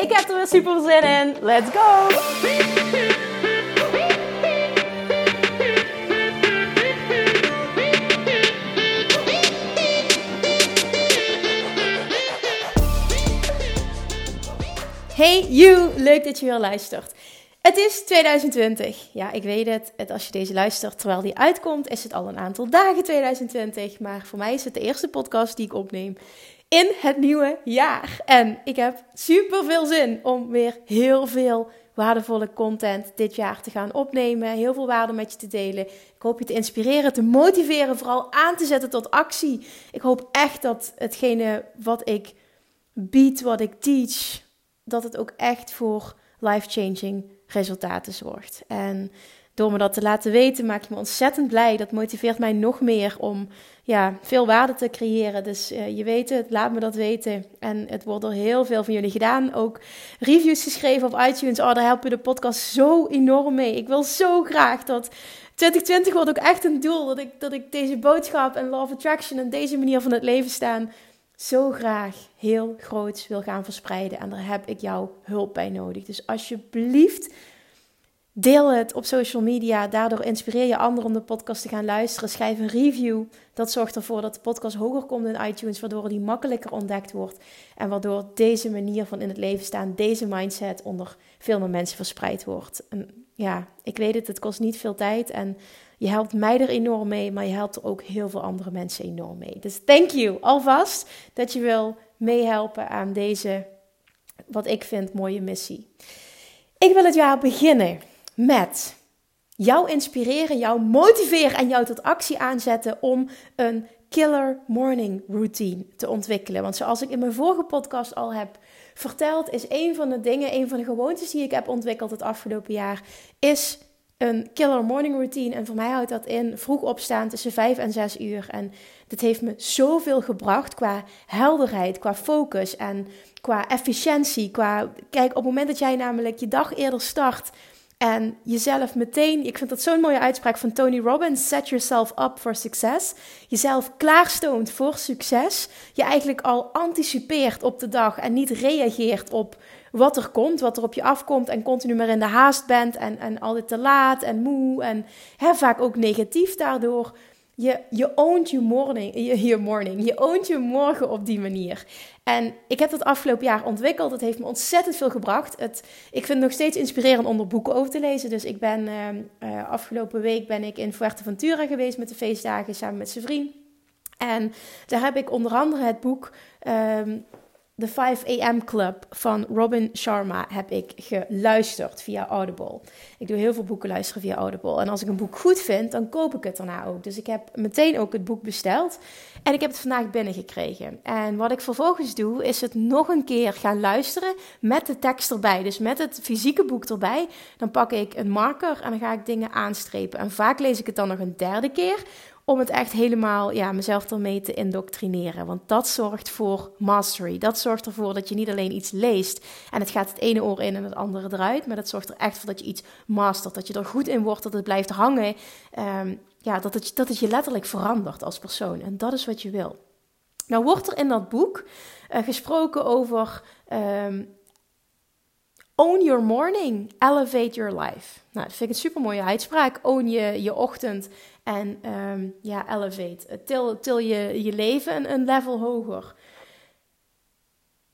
Ik heb er weer super zin in. Let's go! Hey you, leuk dat je weer luistert. Het is 2020. Ja, ik weet het. Als je deze luistert terwijl die uitkomt, is het al een aantal dagen 2020. Maar voor mij is het de eerste podcast die ik opneem in het nieuwe jaar. En ik heb super veel zin om weer heel veel waardevolle content dit jaar te gaan opnemen. Heel veel waarde met je te delen. Ik hoop je te inspireren, te motiveren, vooral aan te zetten tot actie. Ik hoop echt dat hetgene wat ik bied, wat ik teach, dat het ook echt voor life-changing resultaten zorgt. En door me dat te laten weten, maak je me ontzettend blij. Dat motiveert mij nog meer om ja, veel waarde te creëren. Dus uh, je weet het, laat me dat weten. En het wordt door heel veel van jullie gedaan. Ook reviews geschreven op iTunes. Oh, daar helpen de podcast zo enorm mee. Ik wil zo graag dat 2020 wordt ook echt een doel. Dat ik, dat ik deze boodschap en Law Attraction en deze manier van het leven staan zo graag heel groot wil gaan verspreiden. En daar heb ik jouw hulp bij nodig. Dus alsjeblieft Deel het op social media. Daardoor inspireer je anderen om de podcast te gaan luisteren. Schrijf een review. Dat zorgt ervoor dat de podcast hoger komt in iTunes, waardoor die makkelijker ontdekt wordt. En waardoor deze manier van in het leven staan, deze mindset onder veel meer mensen verspreid wordt. Ja, ik weet het, het kost niet veel tijd. En je helpt mij er enorm mee, maar je helpt er ook heel veel andere mensen enorm mee. Dus thank you alvast dat je wil meehelpen aan deze, wat ik vind, mooie missie. Ik wil het jaar beginnen met jou inspireren, jou motiveren en jou tot actie aanzetten om een killer morning routine te ontwikkelen. Want zoals ik in mijn vorige podcast al heb verteld, is een van de dingen, een van de gewoontes die ik heb ontwikkeld het afgelopen jaar, is een killer morning routine. En voor mij houdt dat in vroeg opstaan tussen 5 en 6 uur. En dit heeft me zoveel gebracht qua helderheid, qua focus en qua efficiëntie. Qua, kijk, op het moment dat jij namelijk je dag eerder start en jezelf meteen, ik vind dat zo'n mooie uitspraak van Tony Robbins: set yourself up for success. Jezelf klaarstoont voor succes. Je eigenlijk al anticipeert op de dag en niet reageert op wat er komt, wat er op je afkomt. En continu maar in de haast bent en, en altijd te laat en moe. En hè, vaak ook negatief daardoor. Je, je oont je morning, je, morning, je oont je morgen op die manier. En ik heb dat afgelopen jaar ontwikkeld. Het heeft me ontzettend veel gebracht. Het, ik vind het nog steeds inspirerend om er boeken over te lezen. Dus ik ben uh, afgelopen week ben ik in Fuerteventura geweest met de feestdagen samen met zijn vriend. En daar heb ik onder andere het boek um, de 5 AM Club van Robin Sharma heb ik geluisterd via Audible. Ik doe heel veel boeken luisteren via Audible. En als ik een boek goed vind, dan koop ik het daarna ook. Dus ik heb meteen ook het boek besteld. En ik heb het vandaag binnengekregen. En wat ik vervolgens doe, is het nog een keer gaan luisteren met de tekst erbij. Dus met het fysieke boek erbij. Dan pak ik een marker en dan ga ik dingen aanstrepen. En vaak lees ik het dan nog een derde keer om het echt helemaal ja, mezelf ermee te indoctrineren. Want dat zorgt voor mastery. Dat zorgt ervoor dat je niet alleen iets leest en het gaat het ene oor in en het andere eruit. Maar dat zorgt er echt voor dat je iets mastert. Dat je er goed in wordt, dat het blijft hangen. Um, ja, dat het, dat het je letterlijk verandert als persoon. En dat is wat je wil. Nou wordt er in dat boek uh, gesproken over um, Own your morning, elevate your life. Nou, dat vind ik een super mooie uitspraak. Own je, je ochtend en um, ja, elevate. Til, til je, je leven een, een level hoger.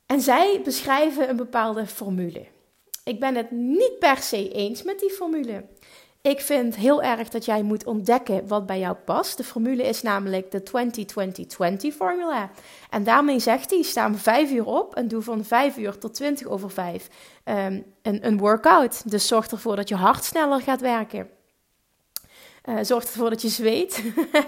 En zij beschrijven een bepaalde formule. Ik ben het niet per se eens met die formule. Ik vind heel erg dat jij moet ontdekken wat bij jou past. De formule is namelijk de 20-20-20 formula. En daarmee zegt hij: sta om 5 uur op en doe van 5 uur tot 20 over 5 um, een, een workout. Dus zorg ervoor dat je hart sneller gaat werken. Uh, zorgt ervoor dat je zweet.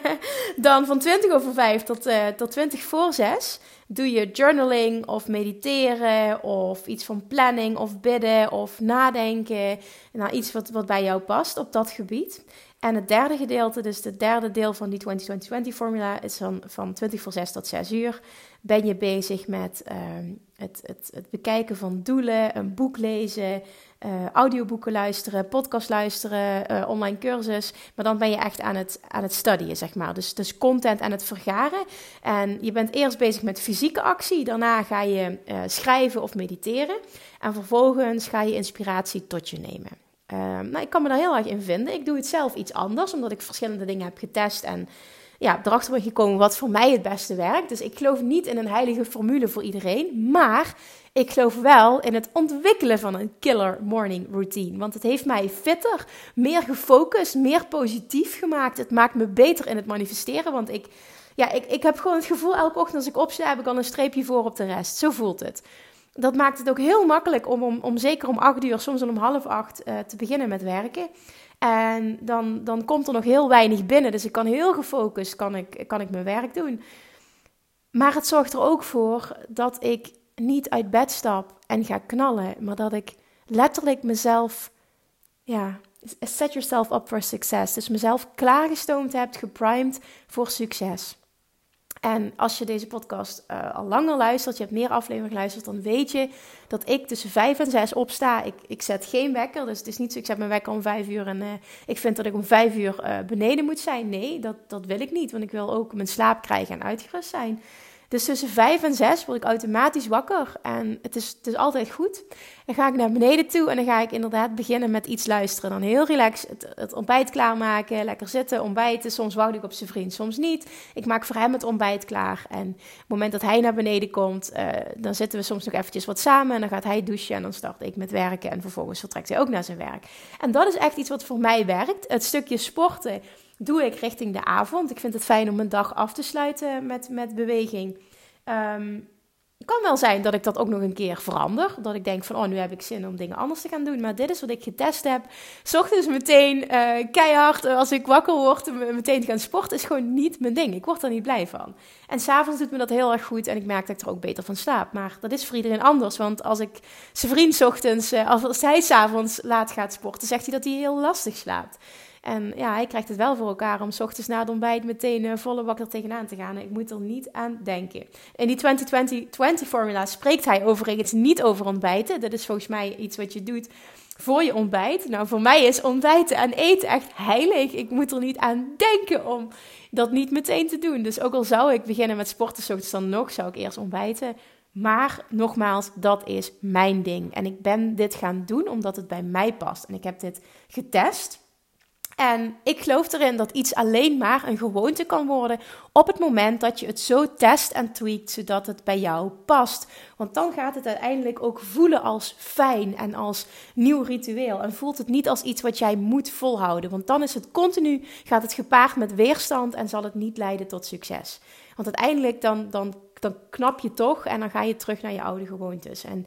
dan van 20 over 5 tot, uh, tot 20 voor 6 doe je journaling of mediteren of iets van planning of bidden of nadenken. Nou, iets wat, wat bij jou past op dat gebied. En het derde gedeelte, dus het derde deel van die 2020 formula, is van, van 20 voor 6 tot 6 uur. Ben je bezig met uh, het, het, het bekijken van doelen, een boek lezen, uh, audioboeken luisteren, podcast luisteren, uh, online cursus. Maar dan ben je echt aan het, aan het studyen, zeg maar. Dus, dus content aan het vergaren. En je bent eerst bezig met fysieke actie. Daarna ga je uh, schrijven of mediteren. En vervolgens ga je inspiratie tot je nemen. Ehm, nou, ik kan me daar heel erg in vinden. Ik doe het zelf iets anders, omdat ik verschillende dingen heb getest en ja, erachter ben gekomen wat voor mij het beste werkt. Dus ik geloof niet in een heilige formule voor iedereen, maar ik geloof wel in het ontwikkelen van een killer morning routine. Want het heeft mij fitter, meer gefocust, meer positief gemaakt. Het maakt me beter in het manifesteren, want ik, ja, ik, ik heb gewoon het gevoel elke ochtend als ik opsta, heb ik al een streepje voor op de rest. Zo voelt het dat maakt het ook heel makkelijk om, om, om zeker om acht uur, soms om half acht uh, te beginnen met werken. En dan, dan komt er nog heel weinig binnen. Dus ik kan heel gefocust kan ik, kan ik mijn werk doen. Maar het zorgt er ook voor dat ik niet uit bed stap en ga knallen. Maar dat ik letterlijk mezelf, ja, set yourself up for success. Dus mezelf klaargestoomd heb, geprimed voor succes. En als je deze podcast uh, al langer luistert, je hebt meer afleveringen geluisterd, dan weet je dat ik tussen vijf en zes opsta. Ik, ik zet geen wekker, dus het is niet zo, ik zet mijn wekker om vijf uur en uh, ik vind dat ik om vijf uur uh, beneden moet zijn. Nee, dat, dat wil ik niet, want ik wil ook mijn slaap krijgen en uitgerust zijn. Dus tussen vijf en zes word ik automatisch wakker. En het is, het is altijd goed. Dan ga ik naar beneden toe en dan ga ik inderdaad beginnen met iets luisteren. Dan heel relaxed het, ontbijt klaarmaken, lekker zitten, ontbijten. Soms wou ik op zijn vriend, soms niet. Ik maak voor hem het ontbijt klaar. En op het moment dat hij naar beneden komt, uh, dan zitten we soms nog eventjes wat samen. En dan gaat hij douchen en dan start ik met werken. En vervolgens vertrekt hij ook naar zijn werk. En dat is echt iets wat voor mij werkt. Het stukje sporten doe ik richting de avond. Ik vind het fijn om mijn dag af te sluiten met, met beweging. Um, het kan wel zijn dat ik dat ook nog een keer verander. Dat ik denk van, oh, nu heb ik zin om dingen anders te gaan doen. Maar dit is wat ik getest heb. Ochtends meteen uh, keihard, uh, als ik wakker word, meteen te gaan sporten, is gewoon niet mijn ding. Ik word er niet blij van. En s'avonds doet me dat heel erg goed en ik merk dat ik er ook beter van slaap. Maar dat is voor iedereen anders. Want als ik zijn vriend ochtends, uh, als hij s'avonds laat gaat sporten, zegt hij dat hij heel lastig slaapt. En ja, hij krijgt het wel voor elkaar om s ochtends na het ontbijt meteen uh, volle wakker tegenaan te gaan. Ik moet er niet aan denken. In die 2020 formula spreekt hij overigens niet over ontbijten. Dat is volgens mij iets wat je doet voor je ontbijt. Nou, voor mij is ontbijten en eten echt heilig. Ik moet er niet aan denken om dat niet meteen te doen. Dus ook al zou ik beginnen met sporten, s ochtends dan nog, zou ik eerst ontbijten. Maar nogmaals, dat is mijn ding. En ik ben dit gaan doen omdat het bij mij past. En ik heb dit getest. En ik geloof erin dat iets alleen maar een gewoonte kan worden op het moment dat je het zo test en tweakt zodat het bij jou past. Want dan gaat het uiteindelijk ook voelen als fijn en als nieuw ritueel. En voelt het niet als iets wat jij moet volhouden. Want dan is het continu, gaat het gepaard met weerstand en zal het niet leiden tot succes. Want uiteindelijk dan, dan, dan knap je toch en dan ga je terug naar je oude gewoontes. En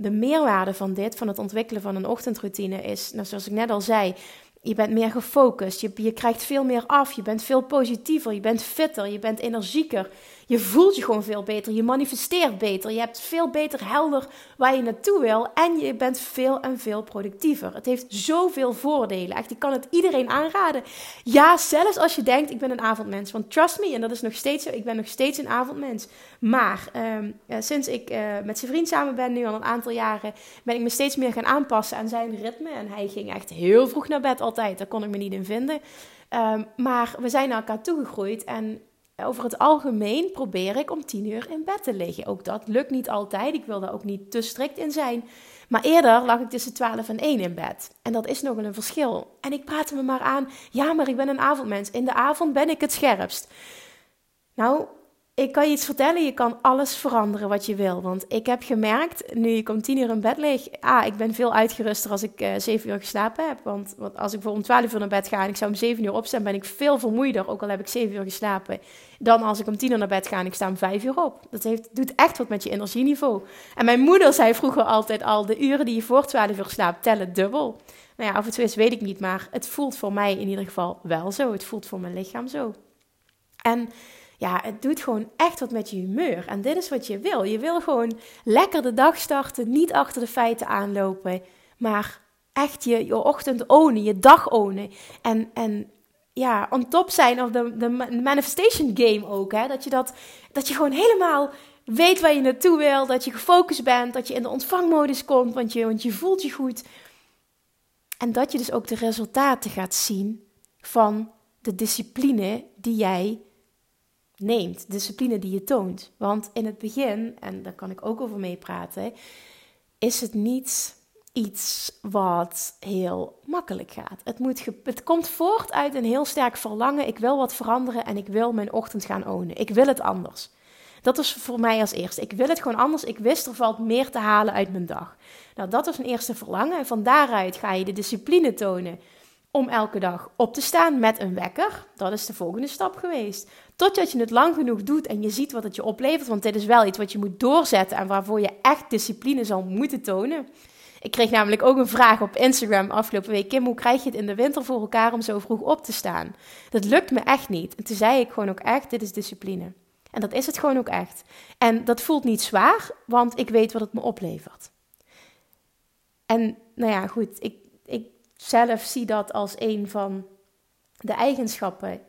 de meerwaarde van dit, van het ontwikkelen van een ochtendroutine, is, nou, zoals ik net al zei je bent meer gefocust, je, je krijgt veel meer af, je bent veel positiever, je bent fitter, je bent energieker. Je voelt je gewoon veel beter, je manifesteert beter, je hebt veel beter helder waar je naartoe wil en je bent veel en veel productiever. Het heeft zoveel voordelen. Echt, ik kan het iedereen aanraden. Ja, zelfs als je denkt, ik ben een avondmens. Want trust me, en dat is nog steeds zo, ik ben nog steeds een avondmens. Maar ehm, sinds ik uh, met zijn vriend samen ben, nu al een aantal jaren, ben ik me steeds meer gaan aanpassen aan zijn ritme. En hij ging echt heel vroeg naar bed altijd, daar kon ik me niet in vinden. Um, maar we zijn naar elkaar toegegroeid en over het algemeen probeer ik om tien uur in bed te liggen. Ook dat lukt niet altijd. Ik wil daar ook niet te strikt in zijn. Maar eerder lag ik tussen 12 en 1 in bed. En dat is nogal een verschil. En ik praatte me maar aan. Ja, maar ik ben een avondmens. In de avond ben ik het scherpst. Nou, ik kan je iets vertellen, je kan alles veranderen wat je wil. Want ik heb gemerkt, nu ik om tien uur in bed lig, ah, ik ben veel uitgeruster als ik uh, zeven uur geslapen heb. Want, want als ik voor om twaalf uur naar bed ga en ik zou om zeven uur opstaan, ben ik veel vermoeider, ook al heb ik zeven uur geslapen, dan als ik om tien uur naar bed ga en ik sta om vijf uur op. Dat heeft, doet echt wat met je energieniveau. En mijn moeder zei vroeger altijd al, de uren die je voor twaalf uur slaapt, tellen dubbel. Nou ja, of het zo is, weet ik niet, maar het voelt voor mij in ieder geval wel zo. Het voelt voor mijn lichaam zo. En ja, het doet gewoon echt wat met je humeur. En dit is wat je wil. Je wil gewoon lekker de dag starten, niet achter de feiten aanlopen, maar echt je, je ochtend ownen, je dag ownen. En, en ja, on top zijn of de, de manifestation game ook. Hè? Dat, je dat, dat je gewoon helemaal weet waar je naartoe wil, dat je gefocust bent, dat je in de ontvangmodus komt, want je, want je voelt je goed. En dat je dus ook de resultaten gaat zien van de discipline die jij neemt, discipline die je toont. Want in het begin, en daar kan ik ook over meepraten, is het niet iets wat heel makkelijk gaat. Het, moet het komt voort uit een heel sterk verlangen. Ik wil wat veranderen en ik wil mijn ochtend gaan ownen. Ik wil het anders. Dat is voor mij als eerste. Ik wil het gewoon anders. Ik wist er valt meer te halen uit mijn dag. Nou, dat was een eerste verlangen. En van daaruit ga je de discipline tonen om elke dag op te staan met een wekker. Dat is de volgende stap geweest. Totdat je het lang genoeg doet en je ziet wat het je oplevert. Want dit is wel iets wat je moet doorzetten en waarvoor je echt discipline zal moeten tonen. Ik kreeg namelijk ook een vraag op Instagram afgelopen week. Kim, hoe krijg je het in de winter voor elkaar om zo vroeg op te staan? Dat lukt me echt niet. En toen zei ik gewoon ook echt, dit is discipline. En dat is het gewoon ook echt. En dat voelt niet zwaar, want ik weet wat het me oplevert. En nou ja, goed, ik, zelf zie dat als een van de eigenschappen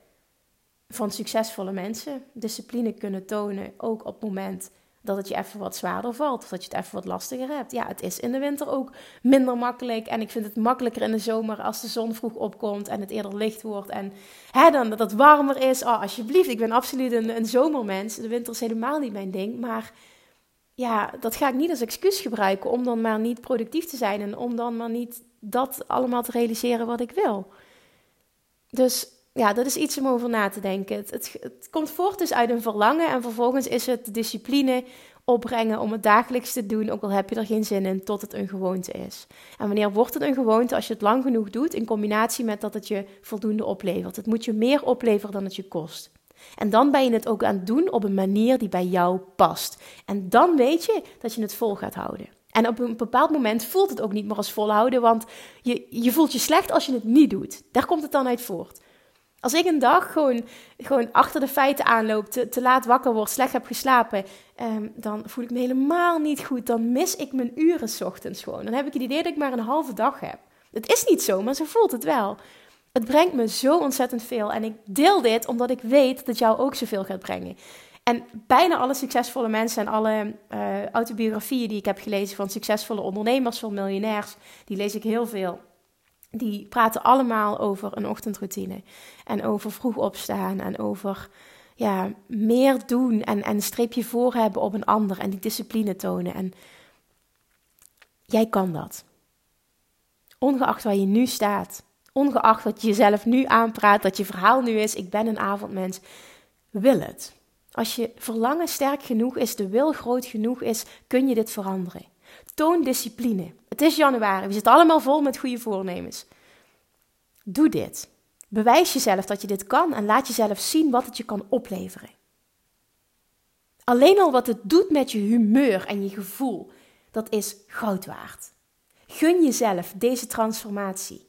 van succesvolle mensen. Discipline kunnen tonen, ook op het moment dat het je even wat zwaarder valt. Of dat je het even wat lastiger hebt. Ja, het is in de winter ook minder makkelijk. En ik vind het makkelijker in de zomer als de zon vroeg opkomt en het eerder licht wordt. En hè, dan dat het warmer is. Oh, alsjeblieft, ik ben absoluut een, een zomermens. De winter is helemaal niet mijn ding. Maar ja, dat ga ik niet als excuus gebruiken om dan maar niet productief te zijn. En om dan maar niet dat allemaal te realiseren wat ik wil. Dus ja, dat is iets om over na te denken. Het, het, komt voort dus uit een verlangen en vervolgens is het discipline opbrengen om het dagelijks te doen, ook al heb je er geen zin in, tot het een gewoonte is. En wanneer wordt het een gewoonte? Als je het lang genoeg doet, in combinatie met dat het je voldoende oplevert. Het moet je meer opleveren dan het je kost. En dan ben je het ook aan het doen op een manier die bij jou past. En dan weet je dat je het vol gaat houden. En op een bepaald moment voelt het ook niet meer als volhouden, want je, je voelt je slecht als je het niet doet. Daar komt het dan uit voort. Als ik een dag gewoon, gewoon achter de feiten aanloop, te, laat wakker word, slecht heb geslapen, ehm, dan voel ik me helemaal niet goed. Dan mis ik mijn uren s ochtends gewoon. Dan heb ik het idee dat ik maar een halve dag heb. Het is niet zo, maar zo voelt het wel. Het brengt me zo ontzettend veel. En ik deel dit omdat ik weet dat jou ook zoveel gaat brengen. En bijna alle succesvolle mensen en alle uh, autobiografieën die ik heb gelezen van succesvolle ondernemers, van miljonairs, die lees ik heel veel die praten allemaal over een ochtendroutine. En over vroeg opstaan en over ja, meer doen en, en streepje voor hebben op een ander en die discipline tonen. En jij kan dat. Ongeacht waar je nu staat, ongeacht wat je jezelf nu aanpraat, dat je verhaal nu is, ik ben een avondmens, wil het. Als je verlangen sterk genoeg is, de wil groot genoeg is, kun je dit veranderen. Toon discipline. Het is januari. We zitten allemaal vol met goede voornemens. Doe dit. Bewijs jezelf dat je dit kan en laat jezelf zien wat het je kan opleveren. Alleen al wat het doet met je humeur en je gevoel, dat is goud waard. Gun jezelf deze transformatie.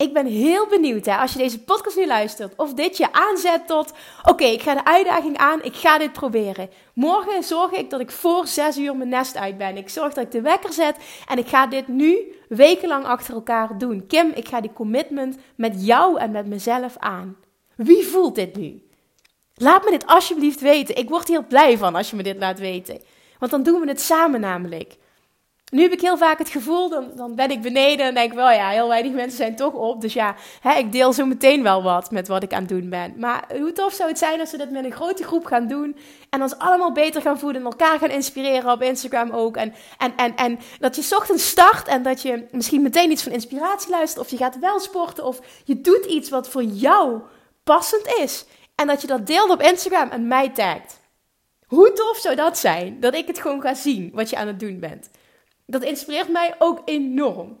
Ik ben heel benieuwd hè, als je deze podcast nu luistert, of dit je aanzet tot: oké, ik ga de uitdaging aan, ik ga dit proberen. Morgen zorg ik dat ik voor zes uur mijn nest uit ben. Ik zorg dat ik de wekker zet en ik ga dit nu wekenlang achter elkaar doen. Kim, ik ga die commitment met jou en met mezelf aan. Wie voelt dit nu? Laat me dit alsjeblieft weten. Ik word heel blij van als je me dit laat weten. Want dan doen we het samen namelijk. Nu heb ik heel vaak het gevoel, dan, dan ben ik beneden en denk ik wel, ja, heel weinig mensen zijn toch op. Dus ja, hè, ik deel zo meteen wel wat met wat ik aan het doen ben. Maar hoe tof zou het zijn als we dat met een grote groep gaan doen en ons allemaal beter gaan voelen en elkaar gaan inspireren op Instagram ook. En, en, en, en dat je ochtends start en dat je misschien meteen iets van inspiratie luistert of je gaat wel sporten of je doet iets wat voor jou passend is. En dat je dat deelt op Instagram en mij tagt. Hoe tof zou dat zijn? Dat ik het gewoon ga zien wat je aan het doen bent. Dat inspireert mij ook enorm.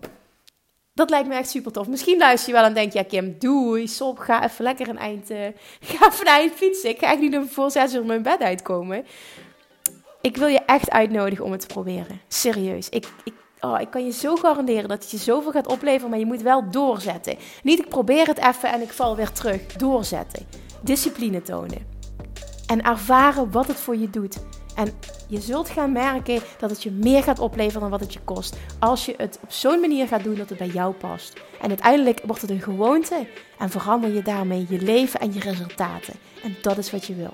Dat lijkt me echt super tof. Misschien luister je wel en denk je, ja Kim, doei, stop, ga even lekker een eind, uh, ga even eind fietsen. Ik ga echt niet voor zes uur mijn bed uitkomen. Ik wil je echt uitnodigen om het te proberen. Serieus. Ik, ik, oh, ik kan je zo garanderen dat het je zoveel gaat opleveren, maar je moet wel doorzetten. Niet ik probeer het even en ik val weer terug. Doorzetten. Discipline tonen. En ervaren wat het voor je doet. En je zult gaan merken dat het je meer gaat opleveren dan wat het je kost. Als je het op zo'n manier gaat doen dat het bij jou past. En uiteindelijk wordt het een gewoonte en verander je daarmee je leven en je resultaten. En dat is wat je wil.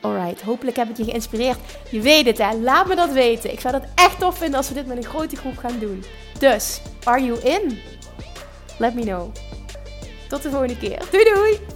Alright, hopelijk heb ik je geïnspireerd. Je weet het hè, laat me dat weten. Ik zou dat echt tof vinden als we dit met een grote groep gaan doen. Dus, are you in? Let me know. Tot de volgende keer. Doei doei!